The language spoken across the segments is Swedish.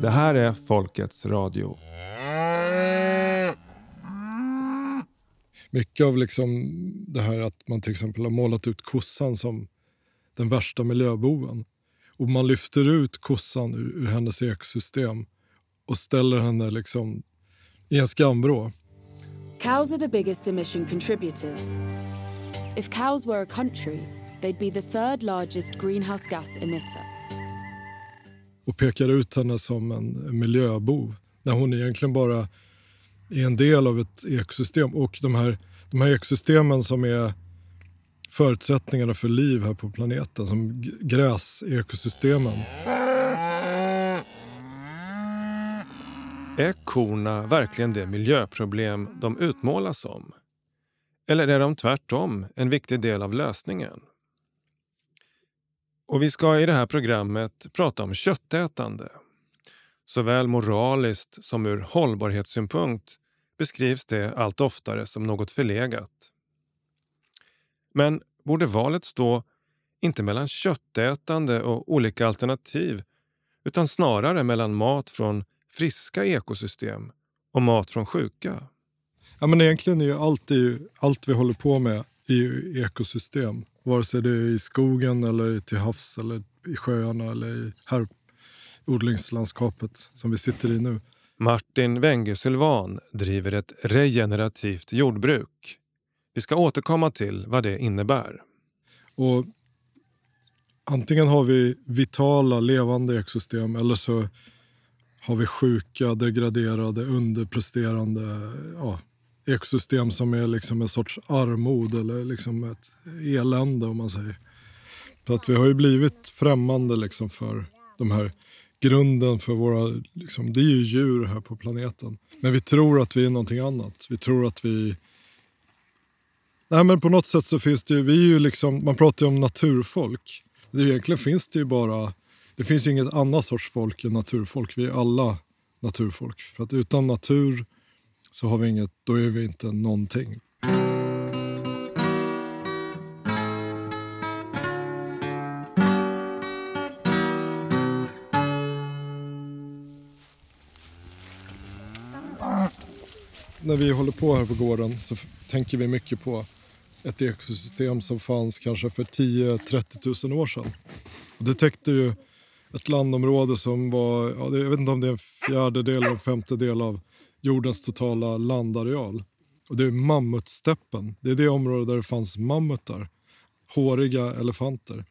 Det här är Folkets radio. Mycket av liksom det här att man till exempel har målat ut kossan som den värsta miljöboven. Och man lyfter ut kossan ur, ur hennes ekosystem och ställer henne liksom i en skamvrå. Cows are the biggest emission contributors. If cows were a country, they'd be the third largest greenhouse gas emitter och pekar ut henne som en miljöbov när hon egentligen bara är en del av ett ekosystem. Och de här, de här ekosystemen som är förutsättningarna för liv här på planeten, som gräsekosystemen. Är korna verkligen det miljöproblem de utmålas som? Eller är de tvärtom en viktig del av lösningen? Och vi ska i det här programmet prata om köttätande. Såväl moraliskt som ur hållbarhetssynpunkt beskrivs det allt oftare som något förlegat. Men borde valet stå inte mellan köttätande och olika alternativ utan snarare mellan mat från friska ekosystem och mat från sjuka? Ja, men egentligen är ju allt, allt vi håller på med är ju ekosystem. Vare sig det är i skogen, eller till havs, eller i sjöarna eller i här odlingslandskapet som vi sitter i nu. Martin Wenge Sylvan driver ett regenerativt jordbruk. Vi ska återkomma till vad det innebär. Och antingen har vi vitala, levande ekosystem eller så har vi sjuka, degraderade, underpresterande ja, ekosystem som är liksom en sorts armod eller liksom ett elände om man säger. Så att vi har ju blivit främmande liksom för de här grunden för våra, liksom, det är ju djur här på planeten. Men vi tror att vi är någonting annat. Vi tror att vi Nej, men på något sätt så finns det ju, vi är ju liksom, man pratar ju om naturfolk. Det egentligen finns det ju bara, det finns ju inget annat sorts folk än naturfolk. Vi är alla naturfolk. För att utan natur så har vi inget, då är vi inte någonting. När vi håller på här på gården så tänker vi mycket på ett ekosystem som fanns kanske för 10-30 000 år sedan. Och det täckte ju ett landområde som var, ja, jag vet inte om det är en fjärdedel eller en femtedel av jordens totala landareal. Och det är mammutsteppen. Det är det område där det fanns mammutar. Håriga elefanter.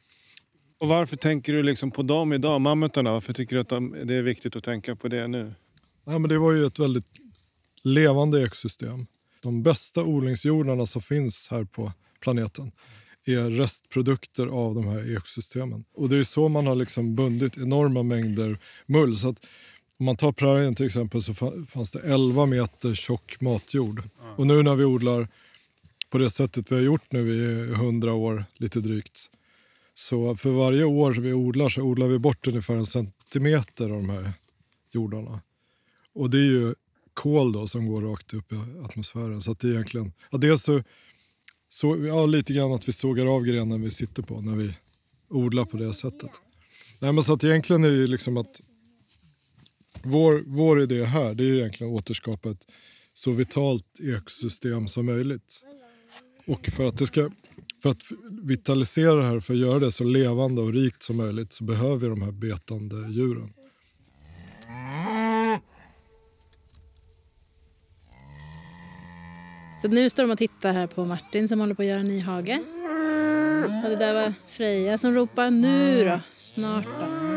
Och varför tänker du liksom på dem idag, mammutarna? Varför tycker du att de, det är viktigt att tänka på det nu? Nej, men det var ju ett väldigt levande ekosystem. De bästa odlingsjordarna som finns här på planeten är restprodukter av de här ekosystemen. Och det är så man har liksom bundit enorma mängder mull. Så att om man tar prärien till exempel så fanns det 11 meter tjock matjord. Och nu när vi odlar på det sättet vi har gjort nu i 100 år, lite drygt. Så för varje år vi odlar så odlar vi bort ungefär en centimeter av de här jordarna. Och det är ju kol då som går rakt upp i atmosfären. Så att det är egentligen, ja, dels så, så, ja, lite grann att vi sågar av grenen vi sitter på när vi odlar på det sättet. Nej, men så att egentligen är det ju liksom att vår, vår idé här det är egentligen att återskapa ett så vitalt ekosystem som möjligt. Och för att, det ska, för att vitalisera det här, för att göra det så levande och rikt som möjligt så behöver vi de här betande djuren. Så nu står de och tittar här på Martin som håller på att göra en ny hage. Och det där var Freja som ropar nu då, snart då.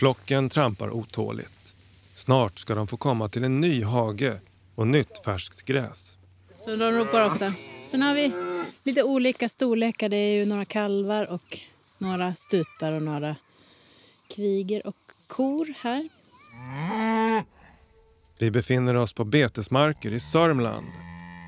Flocken trampar otåligt. Snart ska de få komma till en ny hage och nytt färskt gräs. Så de ropar ofta. Sen har vi lite olika storlekar. Det är ju några kalvar och några stutar och några kviger och kor här. Vi befinner oss på betesmarker i Sörmland.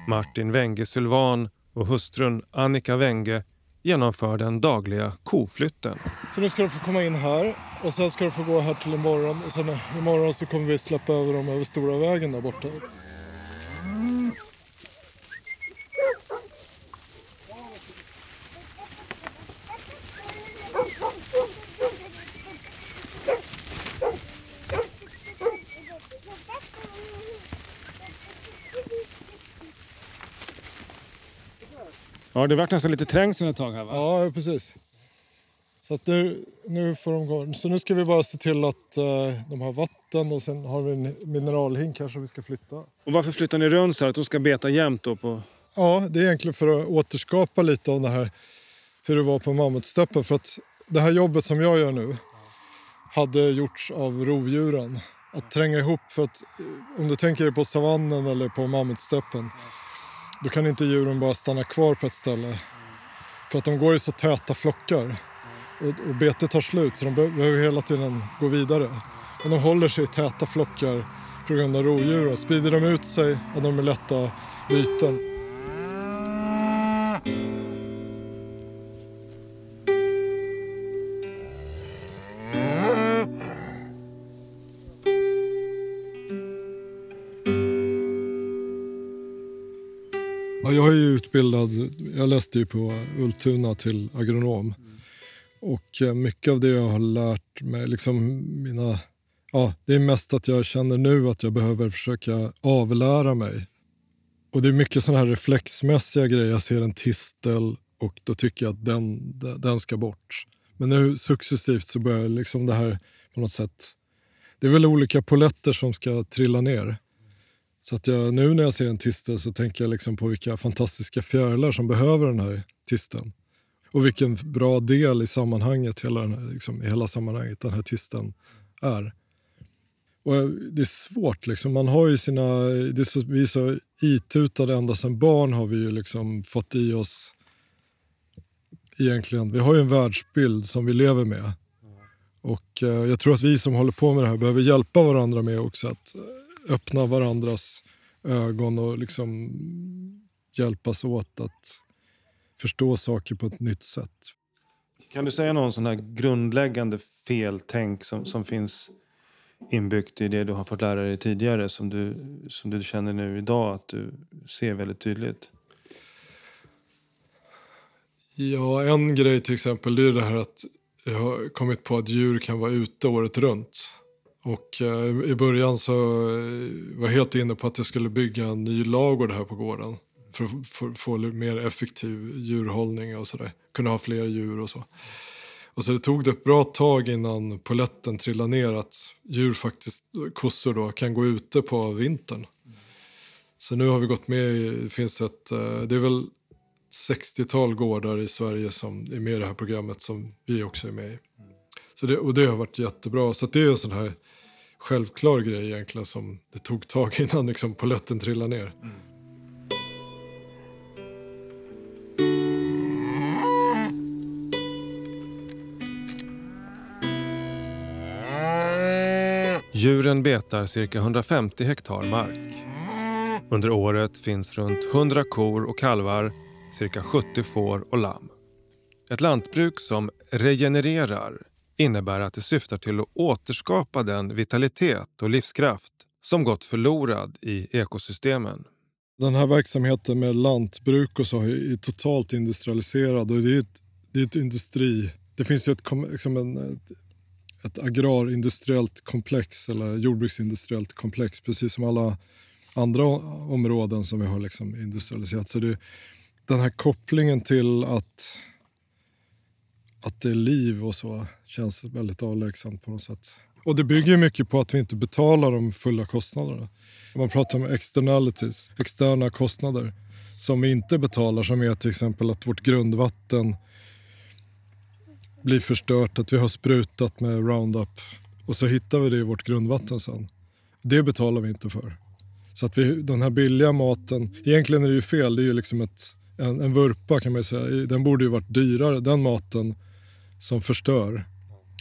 Martin Wenge Sylvan och hustrun Annika Wenge genomför den dagliga koflytten. Så nu ska de få komma in här och sen ska de få gå här till imorgon och sen imorgon så kommer vi släppa över dem över stora vägen där borta. Ja, det vart nästan lite trängsel ett tag här va? Ja, precis. Så nu, nu får de gå. Så nu ska vi bara se till att eh, de har vatten och sen har vi en mineralhink här som vi ska flytta. Och varför flyttar ni runt så här? Att de ska beta jämt då på... Ja, det är egentligen för att återskapa lite av det här hur det var på mammutsteppen. För att det här jobbet som jag gör nu hade gjorts av rovdjuren. Att tränga ihop, för att eh, om du tänker dig på savannen eller på mammutsteppen då kan inte djuren bara stanna kvar på ett ställe. För att de går i så täta flockar och, och betet tar slut så de behöver hela tiden gå vidare. Men de håller sig i täta flockar på grund av rovdjuren. Sprider de ut sig, ja, de är lätta byten. Ja, jag är ju utbildad, jag läste ju på Ultuna till agronom. Och eh, mycket av det jag har lärt mig, liksom mina, ja, det är mest att jag känner nu att jag behöver försöka avlära mig. Och det är mycket sådana här reflexmässiga grejer. Jag ser en tistel och då tycker jag att den, den ska bort. Men nu successivt så börjar liksom det här på något sätt... Det är väl olika poletter som ska trilla ner. Så att jag, nu när jag ser en tistel så tänker jag liksom på vilka fantastiska fjärilar som behöver den här tisteln. Och vilken bra del i sammanhanget, hela, den här, liksom, i hela sammanhanget den här tisteln är. Och eh, det är svårt. Liksom. Man har ju sina, det är så, vi är så itutade ända sedan barn har vi ju liksom fått i oss egentligen. Vi har ju en världsbild som vi lever med. Och eh, jag tror att vi som håller på med det här behöver hjälpa varandra med också att eh, öppna varandras ögon och liksom hjälpas åt att förstå saker på ett nytt sätt. Kan du säga någon sån här grundläggande feltänk som, som finns inbyggt i det du har fått lära dig tidigare som du, som du känner nu idag att du ser väldigt tydligt? Ja, en grej till exempel det är det här att jag har kommit på att djur kan vara ute året runt. Och eh, i början så eh, var jag helt inne på att jag skulle bygga en ny lagård här på gården. För att få mer effektiv djurhållning och sådär. Kunna ha fler djur och så. Och så det tog det ett bra tag innan poletten trillade ner att djur faktiskt, kossor då, kan gå ute på vintern. Så nu har vi gått med i, det finns ett, eh, det är väl 60-tal gårdar i Sverige som är med i det här programmet som vi också är med i. Så det, och det har varit jättebra. Så det är en sån här självklar grej egentligen som det tog tag innan liksom poletten trillade ner. Mm. Djuren betar cirka 150 hektar mark. Under året finns runt 100 kor och kalvar, cirka 70 får och lamm. Ett lantbruk som regenererar innebär att det syftar till att återskapa den vitalitet och livskraft som gått förlorad i ekosystemen. Den här verksamheten med lantbruk och så är totalt industrialiserad och det är ett, det är ett industri... Det finns ju ett, liksom en, ett, agrarindustriellt komplex eller jordbruksindustriellt komplex precis som alla andra områden som vi har liksom industrialiserat. Så det, den här kopplingen till att att det är liv och så känns väldigt avlägsen på något sätt. Och det bygger mycket på att vi inte betalar de fulla kostnaderna. Man pratar om externalities, externa kostnader som vi inte betalar som är till exempel att vårt grundvatten blir förstört, att vi har sprutat med Roundup och så hittar vi det i vårt grundvatten sen. Det betalar vi inte för. Så att vi, den här billiga maten, egentligen är det ju fel, det är ju liksom ett, en, en vurpa kan man säga. Den borde ju varit dyrare, den maten som förstör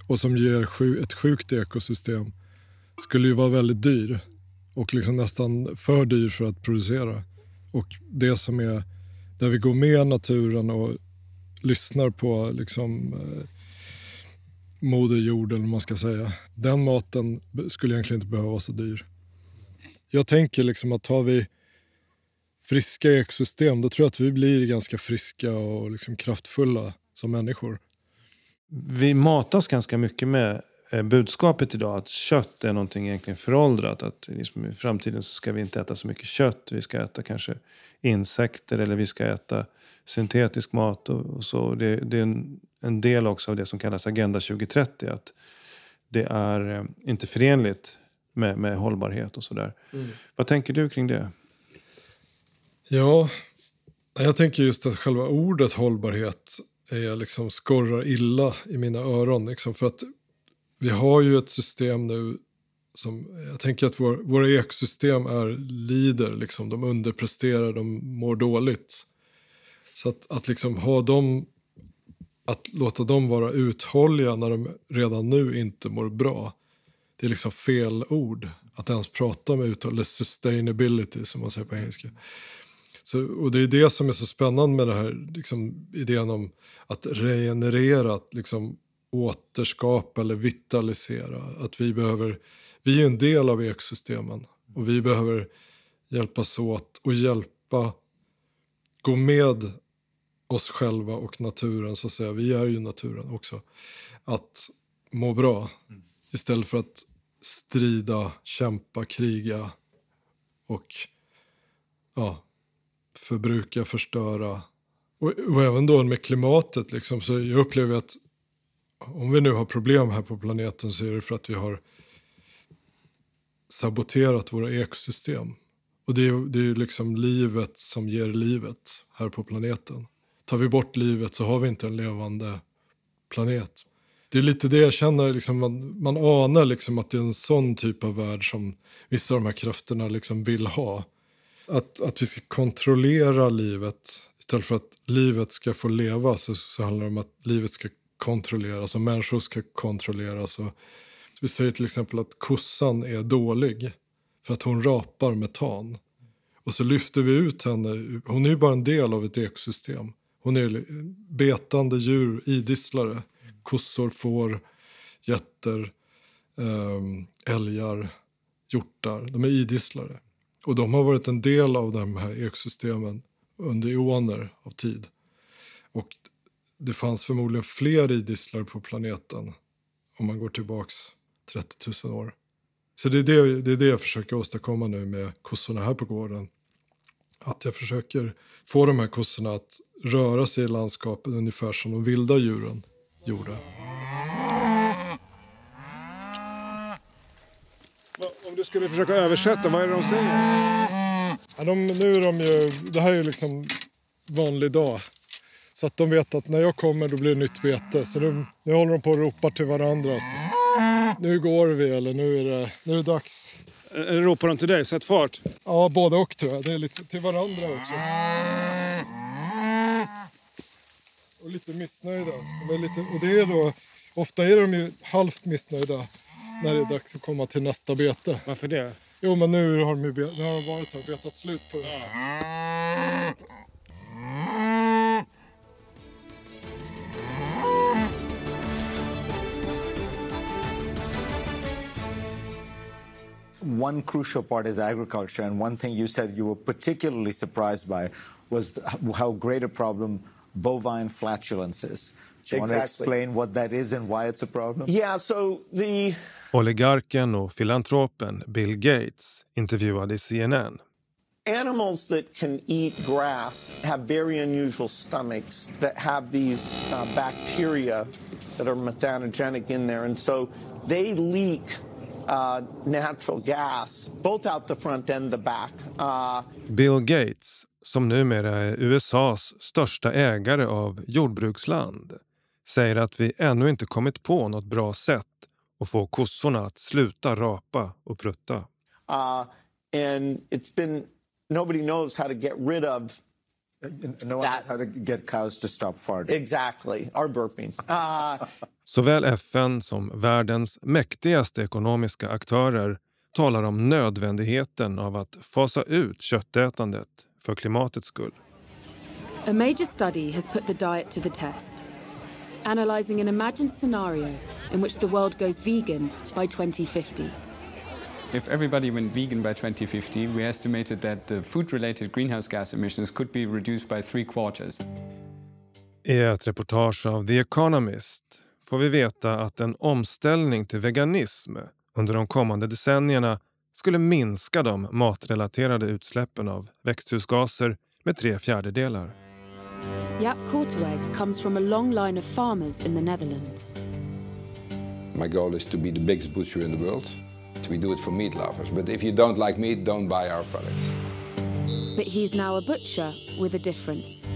och som ger ett sjukt ekosystem skulle ju vara väldigt dyr och liksom nästan för dyr för att producera. Och det som är där vi går med naturen och lyssnar på liksom, eh, Moder Jord, eller man ska säga. Den maten skulle egentligen inte behöva vara så dyr. Jag tänker liksom att har vi friska ekosystem, då tror jag att vi blir ganska friska och liksom kraftfulla som människor vi matas ganska mycket med eh, budskapet idag att kött är någonting egentligen föråldrat. Att liksom i framtiden så ska vi inte äta så mycket kött. Vi ska äta kanske insekter eller vi ska äta syntetisk mat och, och så. Det, det är en, en, del också av det som kallas Agenda 2030. Att det är eh, inte förenligt med, med hållbarhet och sådär. Mm. Vad tänker du kring det? Ja, jag tänker just att själva ordet hållbarhet är liksom skorrar illa i mina öron. Liksom för att vi har ju ett system nu som, jag tänker att vår, våra ekosystem är lider, liksom, de underpresterar, de mår dåligt. Så att, att liksom ha dem, att låta dem vara uthålliga när de redan nu inte mår bra, det är liksom fel ord att ens prata om uthållighet, sustainability som man säger på engelska. Så, och det är det som är så spännande med den här, liksom, idén om att regenerera, att liksom, återskapa eller vitalisera. Att vi behöver, vi är en del av ekosystemen och vi behöver hjälpas åt och hjälpa, gå med oss själva och naturen, så att säga. Vi är ju naturen också. Att må bra istället för att strida, kämpa, kriga och ja, förbruka, förstöra. Och, och, även då med klimatet, liksom, så jag upplever att om vi nu har problem här på planeten så är det för att vi har saboterat våra ekosystem. Och det är, är liksom livet som ger livet här på planeten. Tar vi bort livet så har vi inte en levande planet. Det är lite det jag känner, liksom, man, man anar liksom att det är en sån typ av värld som vissa av de här krafterna liksom vill ha att, att vi ska kontrollera livet istället för att livet ska få leva så, så handlar det om att livet ska kontrolleras och människor ska kontrolleras. Och vi säger till exempel att kossan är dålig för att hon rapar metan. Och så lyfter vi ut henne. Hon är ju bara en del av ett ekosystem. Hon är betande djur, idisslare. Kossor, får, getter, ehm, älgar, hjortar. De är idisslare. Och de har varit en del av de här ekosystemen under eoner av tid. Och det fanns förmodligen fler idisslare på planeten om man går tillbaks 30 000 år. Så det är det, det är det jag försöker åstadkomma nu med kossorna här på gården. Att jag försöker få de här kossorna att röra sig i landskapet ungefär som de vilda djuren gjorde. Om du skulle försöka översätta, vad är det de säger? Ja, de, nu är de ju, det här är ju liksom vanlig dag. Så att de vet att när jag kommer då blir det nytt bete. Så de, nu håller de på och ropar till varandra att nu går vi eller nu är det, nu är det dags. Eller ropar de till dig? Sätt fart. Ja, både och tror jag. Det är lite till varandra också. Och lite missnöjda. Och, lite, och det är då, ofta är de ju halvt missnöjda när det är dags att komma till nästa bete. Varför det? Jo, men nu har de, ju nu har de varit här och betat slut på det. One crucial part is agriculture, and one thing you said you were particularly surprised by was how great a problem bovine flatulence is. Do you exactly. want to explain what that is and why it's a problem? Yeah, so the... Oligarken och filantropen Bill Gates intervjuade i CNN. Animals that can eat grass have very unusual stomachs that have these uh, bacteria that are methanogenic in there. And so they leak natural gas, both out the front and the back. Uh, Bill Gates, som numera är USAs största ägare av jordbruksland säger att vi ännu inte kommit på något bra sätt att få kossorna att sluta rapa och prutta. Uh, and it's been, nobody knows how to get rid of No one knows how to get cows to stop farting. Exactly, or burping. Uh, Såväl FN som världens mäktigaste ekonomiska aktörer talar om nödvändigheten av att fasa ut köttätandet för klimatets skull. A major study has put the diet to the test analysing an imagined scenario in which the world goes vegan by 2050. If everybody went vegan by 2050, we estimated that the food-related greenhouse gas emissions could be reduced by three quarters. I ett reportage av The Economist får vi veta att en omställning till veganism under de kommande decennierna skulle minska de matrelaterade utsläppen av växthusgaser med tre fjärdedelar. Jaap Korteweg comes from a long line of farmers in the Netherlands. My goal is to be the biggest butcher in the world. We do it for meat lovers, but if you don't like meat, don't buy our products. But he's now a butcher with a difference.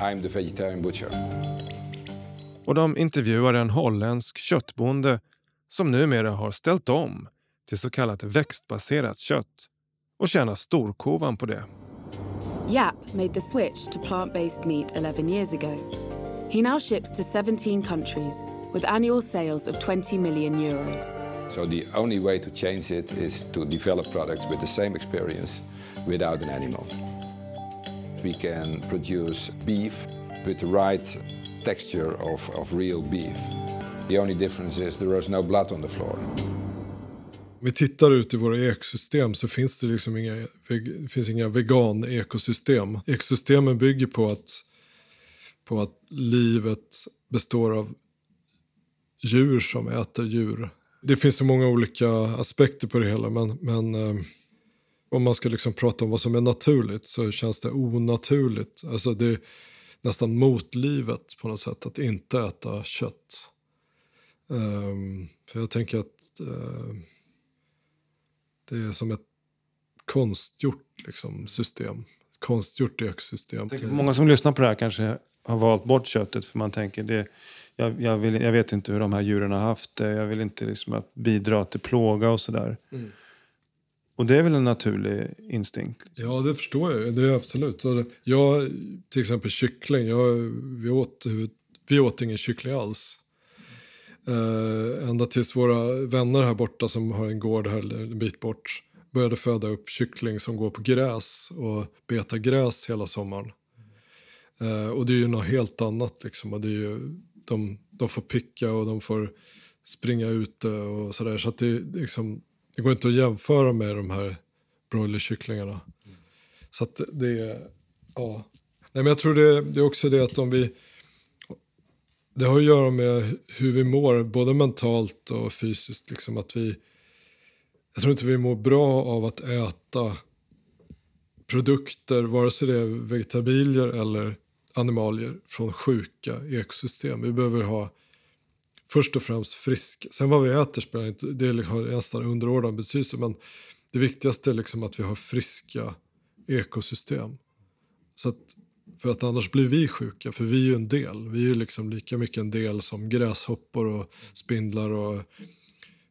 I'm the vegetarian butcher. Och de intervjuar en holländsk köttbonde som numera har ställt om till så kallat växtbaserat kött och tjänar storkovan på det. Jaap made the switch to plant-based meat 11 years ago. He now ships to 17 countries with annual sales of 20 million euros. So the only way to change it is to develop products with the same experience without an animal. We can produce beef with the right texture of, of real beef. The only difference is there is no blood on the floor. Om vi tittar ut i våra ekosystem så finns det liksom inga, finns inga vegan-ekosystem. Ekosystemen bygger på att, på att livet består av djur som äter djur. Det finns så många olika aspekter på det hela men, men eh, om man ska liksom prata om vad som är naturligt så känns det onaturligt. Alltså det är nästan mot livet på något sätt att inte äta kött. Um, för jag tänker att uh, det är som ett konstgjort liksom, system. Konstgjort ekosystem. Många som lyssnar på det här kanske har valt bort köttet för man tänker det, jag, jag, vill, jag vet inte hur de här djuren har haft det. Jag vill inte liksom bidra till plåga och sådär. Mm. Och det är väl en naturlig instinkt? Liksom. Ja, det förstår jag. Det är absolut. Jag, till exempel kyckling. Jag, vi, åt, vi åt ingen kyckling alls. Uh, ända tills våra vänner här borta som har en gård här en bit bort började föda upp kyckling som går på gräs och betar gräs hela sommaren. Eh, och det är ju något helt annat. Liksom. Och det är ju, de, de får picka och de får springa ute och sådär. Så att det, liksom, det går inte att jämföra med de här broilerkycklingarna. Mm. Så att det är... Ja. Nej, men jag tror det, det är också det att om vi det har att göra med hur vi mår, både mentalt och fysiskt. Liksom att vi, jag tror inte vi mår bra av att äta produkter, vare sig det är vegetabilier eller animalier, från sjuka ekosystem. Vi behöver ha först och främst friska. Sen vad vi äter spelar inte, det har nästan underordnad betydelse. Men det viktigaste är liksom att vi har friska ekosystem. Så att för att annars blir vi sjuka, för vi är ju en del. Vi är ju liksom lika mycket en del som gräshoppor och spindlar och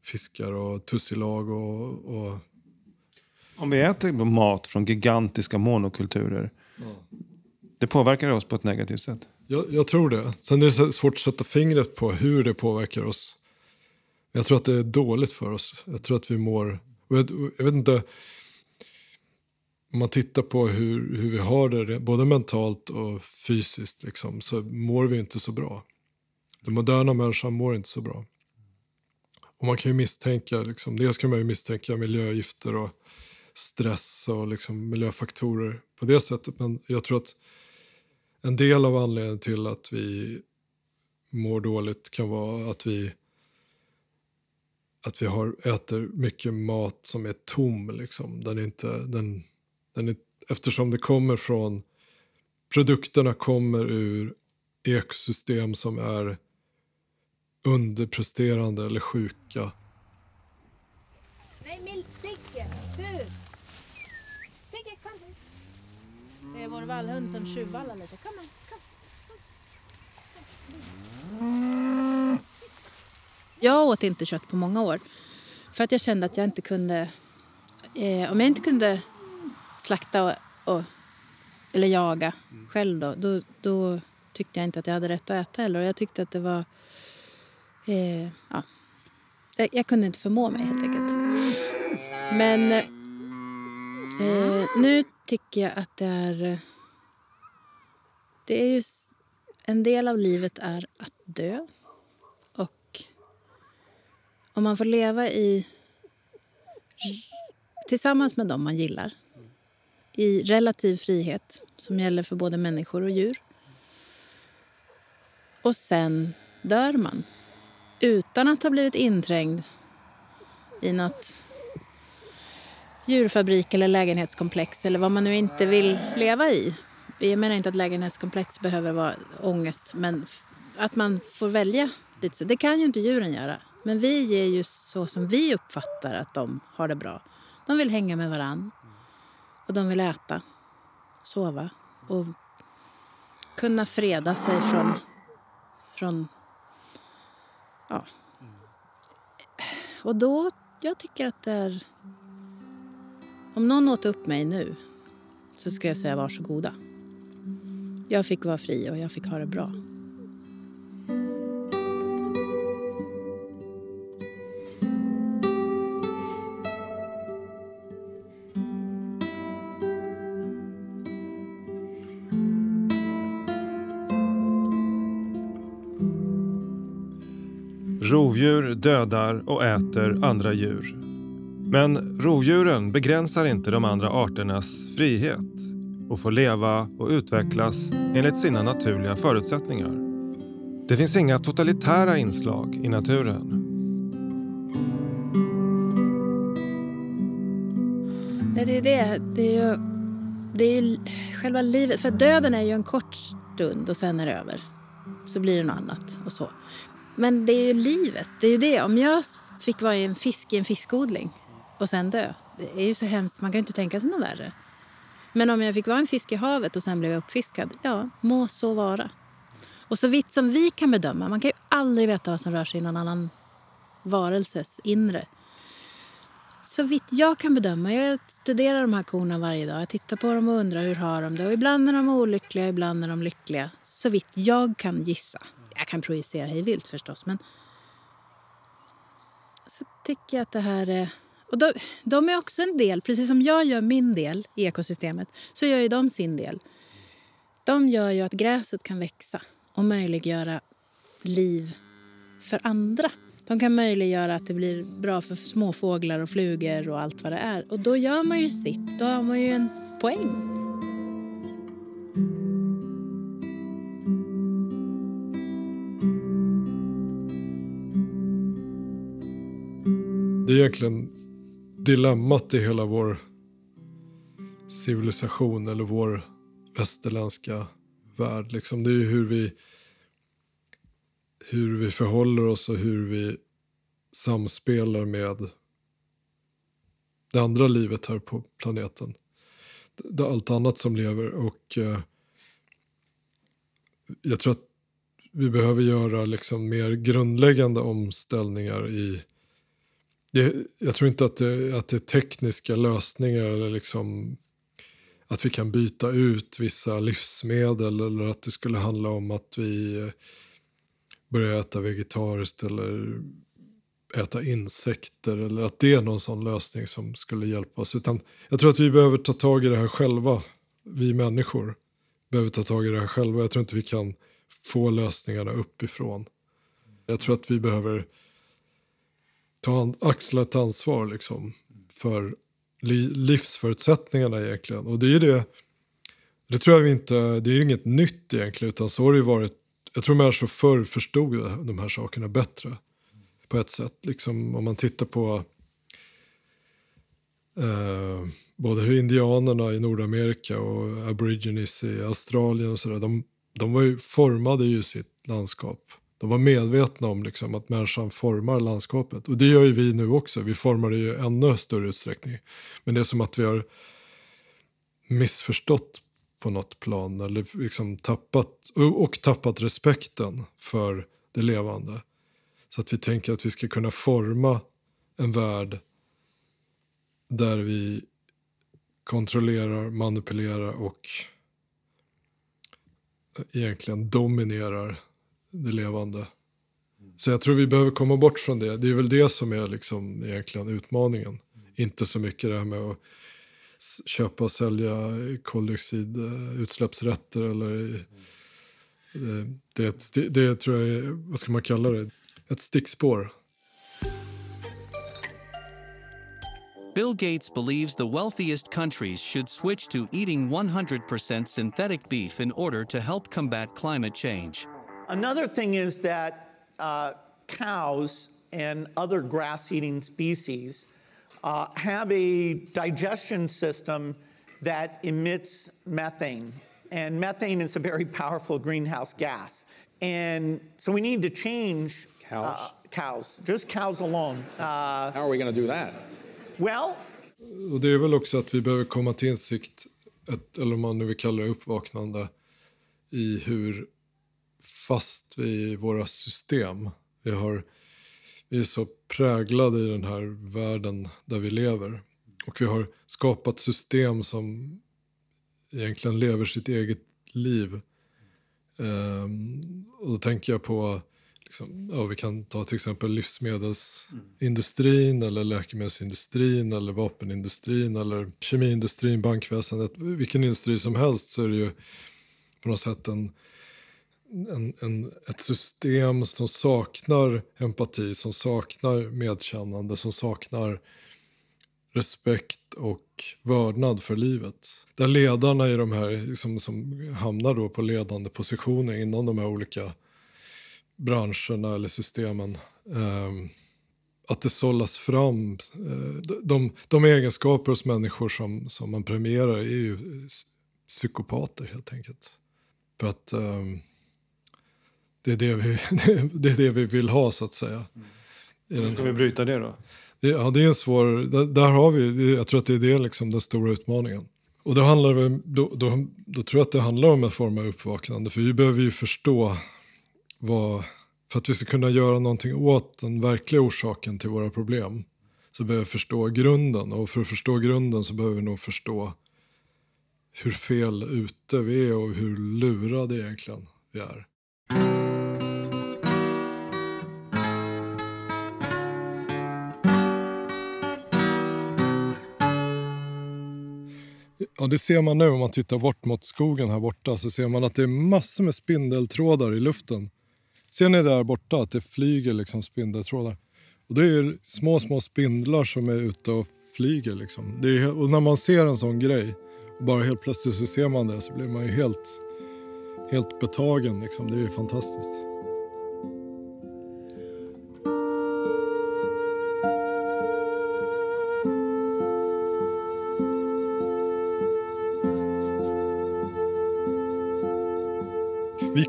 fiskar och tussilag och, och... Om vi äter mat från gigantiska monokulturer, ja det påverkar oss på ett negativt sätt? Jag, jag, tror det. Sen är det svårt att sätta fingret på hur det påverkar oss. Jag tror att det är dåligt för oss. Jag tror att vi mår... Jag, jag vet inte om man tittar på hur, hur vi har det, både mentalt och fysiskt, liksom, så mår vi inte så bra. Den moderna människan mår inte så bra. Och man kan ju misstänka, liksom, dels kan man ju misstänka miljögifter och stress och liksom miljöfaktorer på det sättet. Men jag tror att en del av anledningen till att vi mår dåligt kan vara att vi att vi har, äter mycket mat som är tom. Liksom. Den, inte, den, den är, eftersom det kommer från... Produkterna kommer ur ekosystem som är underpresterande eller sjuka. Nej, Det är vår vallhund som tjuvvallar lite. Kom, kom. kom. Jag åt inte kött på många år. För att jag kände att jag inte kunde... Eh, om jag inte kunde slakta och, och, eller jaga själv då, då, då, tyckte jag inte att jag hade rätt att äta heller. Och jag tyckte att det var... Eh, ja, jag, jag, kunde inte förmå mig helt enkelt. Men eh, nu tycker jag att det är... Eh, det är ju... En del av livet är att dö. Och om man får leva i tillsammans med dem man gillar i relativ frihet som gäller för både människor och djur. Och sen dör man. utan att ha blivit inträngd i något djurfabrik eller lägenhetskomplex eller vad man nu inte vill leva i. Jag menar inte att lägenhetskomplex behöver vara ångest men att man får välja lite. Det kan ju inte djuren göra. Men vi ger ju så som vi uppfattar att de har det bra. De vill hänga med varann. Och de vill äta, sova och kunna freda sig från... från ja. Och då, jag tycker att det är... Om någon åt upp mig nu så skulle jag säga varsågoda. Jag fick vara fri och jag fick ha det bra. Rovdjur dödar och äter andra djur. Men rovdjuren begränsar inte de andra arternas frihet och får leva och utvecklas enligt sina naturliga förutsättningar. Det finns inga totalitära inslag i naturen. Nej, det är det. Det är ju, det är ju själva livet. För döden är ju en kort stund och sen är det över. Så blir det något annat och så. Men det är ju livet. Det är ju det. Om jag fick vara en fisk i en fiskodling och sen dö. Det är ju så hemskt. Man kan ju inte tänka sig något värre. Men om jag fick vara en fisk i havet och sen blev jag uppfiskad, ja, må så vara. Och så vitt som vi kan bedöma, man kan ju aldrig veta vad som rör sig i någon annan varelses inre. Så vitt jag kan bedöma, jag studerar de här korna varje dag, jag tittar på dem och undrar hur har de det. Och ibland är de olyckliga, ibland är de lyckliga. Så vitt jag kan gissa. Jag kan projicera hej vilt förstås, men så tycker jag att det här är... Och de, de, är också en del, precis som jag gör min del i ekosystemet, så gör ju de sin del. De gör ju att gräset kan växa och möjliggöra liv för andra. De kan möjliggöra att det blir bra för småfåglar och flugor och allt vad det är. Och då gör man ju sitt, då har man ju en poäng. Det är egentligen dilemmat i hela vår civilisation eller vår västerländska värld. Liksom det är hur vi, hur vi förhåller oss och hur vi samspelar med det andra livet här på planeten. Det, allt annat som lever. Och eh, Jag tror att vi behöver göra liksom mer grundläggande omställningar i det, jag tror inte att det, att det är tekniska lösningar eller liksom att vi kan byta ut vissa livsmedel eller att det skulle handla om att vi eh, börjar äta vegetariskt eller äta insekter eller att det är någon sån lösning som skulle hjälpa oss. Utan jag tror att vi behöver ta tag i det här själva, vi människor behöver ta tag i det här själva. Jag tror inte vi kan få lösningarna uppifrån. Jag tror att vi behöver ta, axla ett ansvar liksom, för li, livsförutsättningarna egentligen. Och det är det, det tror jag inte, det är inget nytt egentligen utan så har det varit, jag tror människor förr förstod de här sakerna bättre på ett sätt. Liksom, om man tittar på eh, både hur indianerna i Nordamerika och aborigines i Australien och sådär, de, de var ju, formade ju sitt landskap de var medvetna om liksom, att människan formar landskapet. Och det gör ju vi nu också. Vi formar det i ännu större utsträckning. Men det är som att vi har missförstått på något plan eller liksom tappat, och tappat respekten för det levande. Så att vi tänker att vi ska kunna forma en värld där vi kontrollerar, manipulerar och egentligen dominerar det levande. Så jag tror vi behöver komma bort från det. Det är väl det som är liksom egentligen utmaningen. Inte så mycket det här med att köpa och sälja koldioxidutsläppsrätter eller det, det, är ett, det tror jag är, vad ska man kalla det, ett stickspår. Bill Gates believes the wealthiest countries should switch to eating 100% synthetic beef in order to help combat climate change. Another thing is that uh, cows and other grass eating species uh, have a digestion system that emits methane. And methane is a very powerful greenhouse gas. And so we need to change Cows? uh, cows, just cows alone. Uh, How are we going to do that? well, Och det är väl också att vi behöver komma till insikt, ett, eller om man nu vill kalla det uppvaknande, i hur fast i våra system. Vi, har, vi är så präglade i den här världen där vi lever. Och vi har skapat system som egentligen lever sitt eget liv. Um, och då tänker jag på, liksom, ja, vi kan ta till exempel livsmedelsindustrin eller läkemedelsindustrin eller vapenindustrin eller kemiindustrin, bankväsendet. Vilken industri som helst så är det ju på något sätt en, en, en, ett system som saknar empati, som saknar medkännande, som saknar respekt och vördnad för livet. Där ledarna i de här, liksom, som hamnar då på ledande positioner inom de här olika branscherna eller systemen. eh, att det sållas fram. Eh, de, de egenskaper hos människor som, som man premierar är ju psykopater helt enkelt. För att Eh, det, är det, vi, det är det vi vill ha så att säga. I Hur ska vi bryta det då? det, ja, det är en svår... Där, där har vi... Jag tror att det är det liksom den stora utmaningen. Och då, handlar det, då, då, då tror jag att det handlar om en form av uppvaknande. För vi behöver ju förstå vad... För att vi ska kunna göra någonting åt den verkliga orsaken till våra problem så behöver vi förstå grunden. Och för att förstå grunden så behöver vi nog förstå hur fel ute vi är och hur lurade egentligen vi är. Ja, det ser man nu om man tittar bort mot skogen här borta så ser man att det är massor med spindeltrådar i luften. Ser ni där borta att det flyger liksom spindeltrådar? Och det är små, små spindlar som är ute och flyger. Liksom. Det är, och när man ser en sån grej och bara helt plötsligt så ser man det så blir man ju helt, helt betagen. Liksom. Det är ju fantastiskt.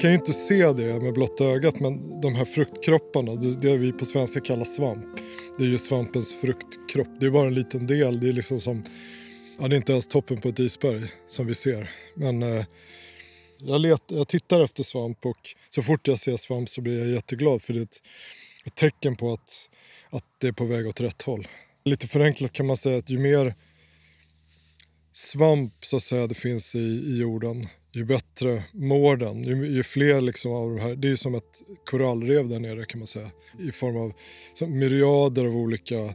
Kan ju inte se det med blotta ögat men de här fruktkropparna, det, det vi på svenska kallar svamp. Det är ju svampens fruktkropp. Det är bara en liten del. Det är liksom som, ja det är inte ens toppen på ett isberg som vi ser. Men eh, jag, let, jag tittar efter svamp och så fort jag ser svamp så blir jag jätteglad för det är ett, ett tecken på att, att det är på väg åt rätt håll. Lite förenklat kan man säga att ju mer svamp så att säga det finns i, i jorden ju bättre mår den. Ju, ju fler liksom av de här, det är ju som ett korallrev där nere kan man säga. I form av myriader av olika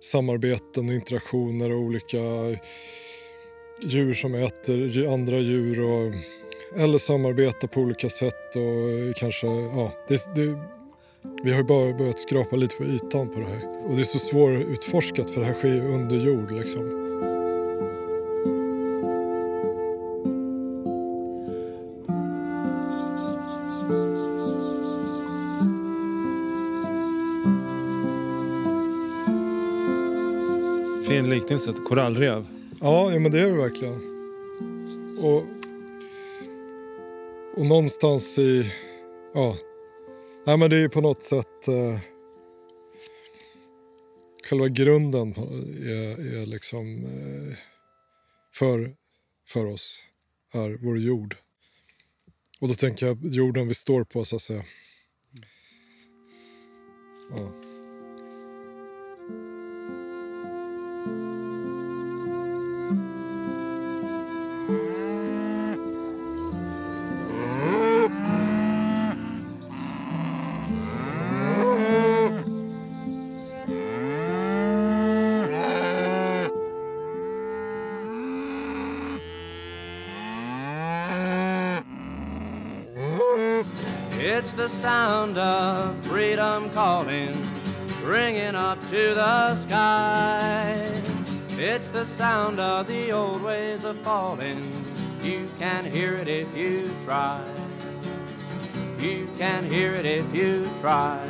samarbeten och interaktioner och olika djur som äter andra djur och, eller samarbetar på olika sätt och kanske, ja, det, det, vi har ju bara börjat skrapa lite på ytan på det här. Och det är så svårutforskat för det här sker ju under jord liksom. Fin liknelse, ett korallrev. Ja, ja men det är det verkligen. Och, och någonstans i... Ja. Nej, men det är ju på något sätt... Eh, själva grunden är, är liksom... Eh, för, för oss är vår jord. Och då tänker jag jorden vi står på så att säga. Ja. Sound of freedom calling, ringing up to the skies. It's the sound of the old ways of falling. You can hear it if you try. You can hear it if you try.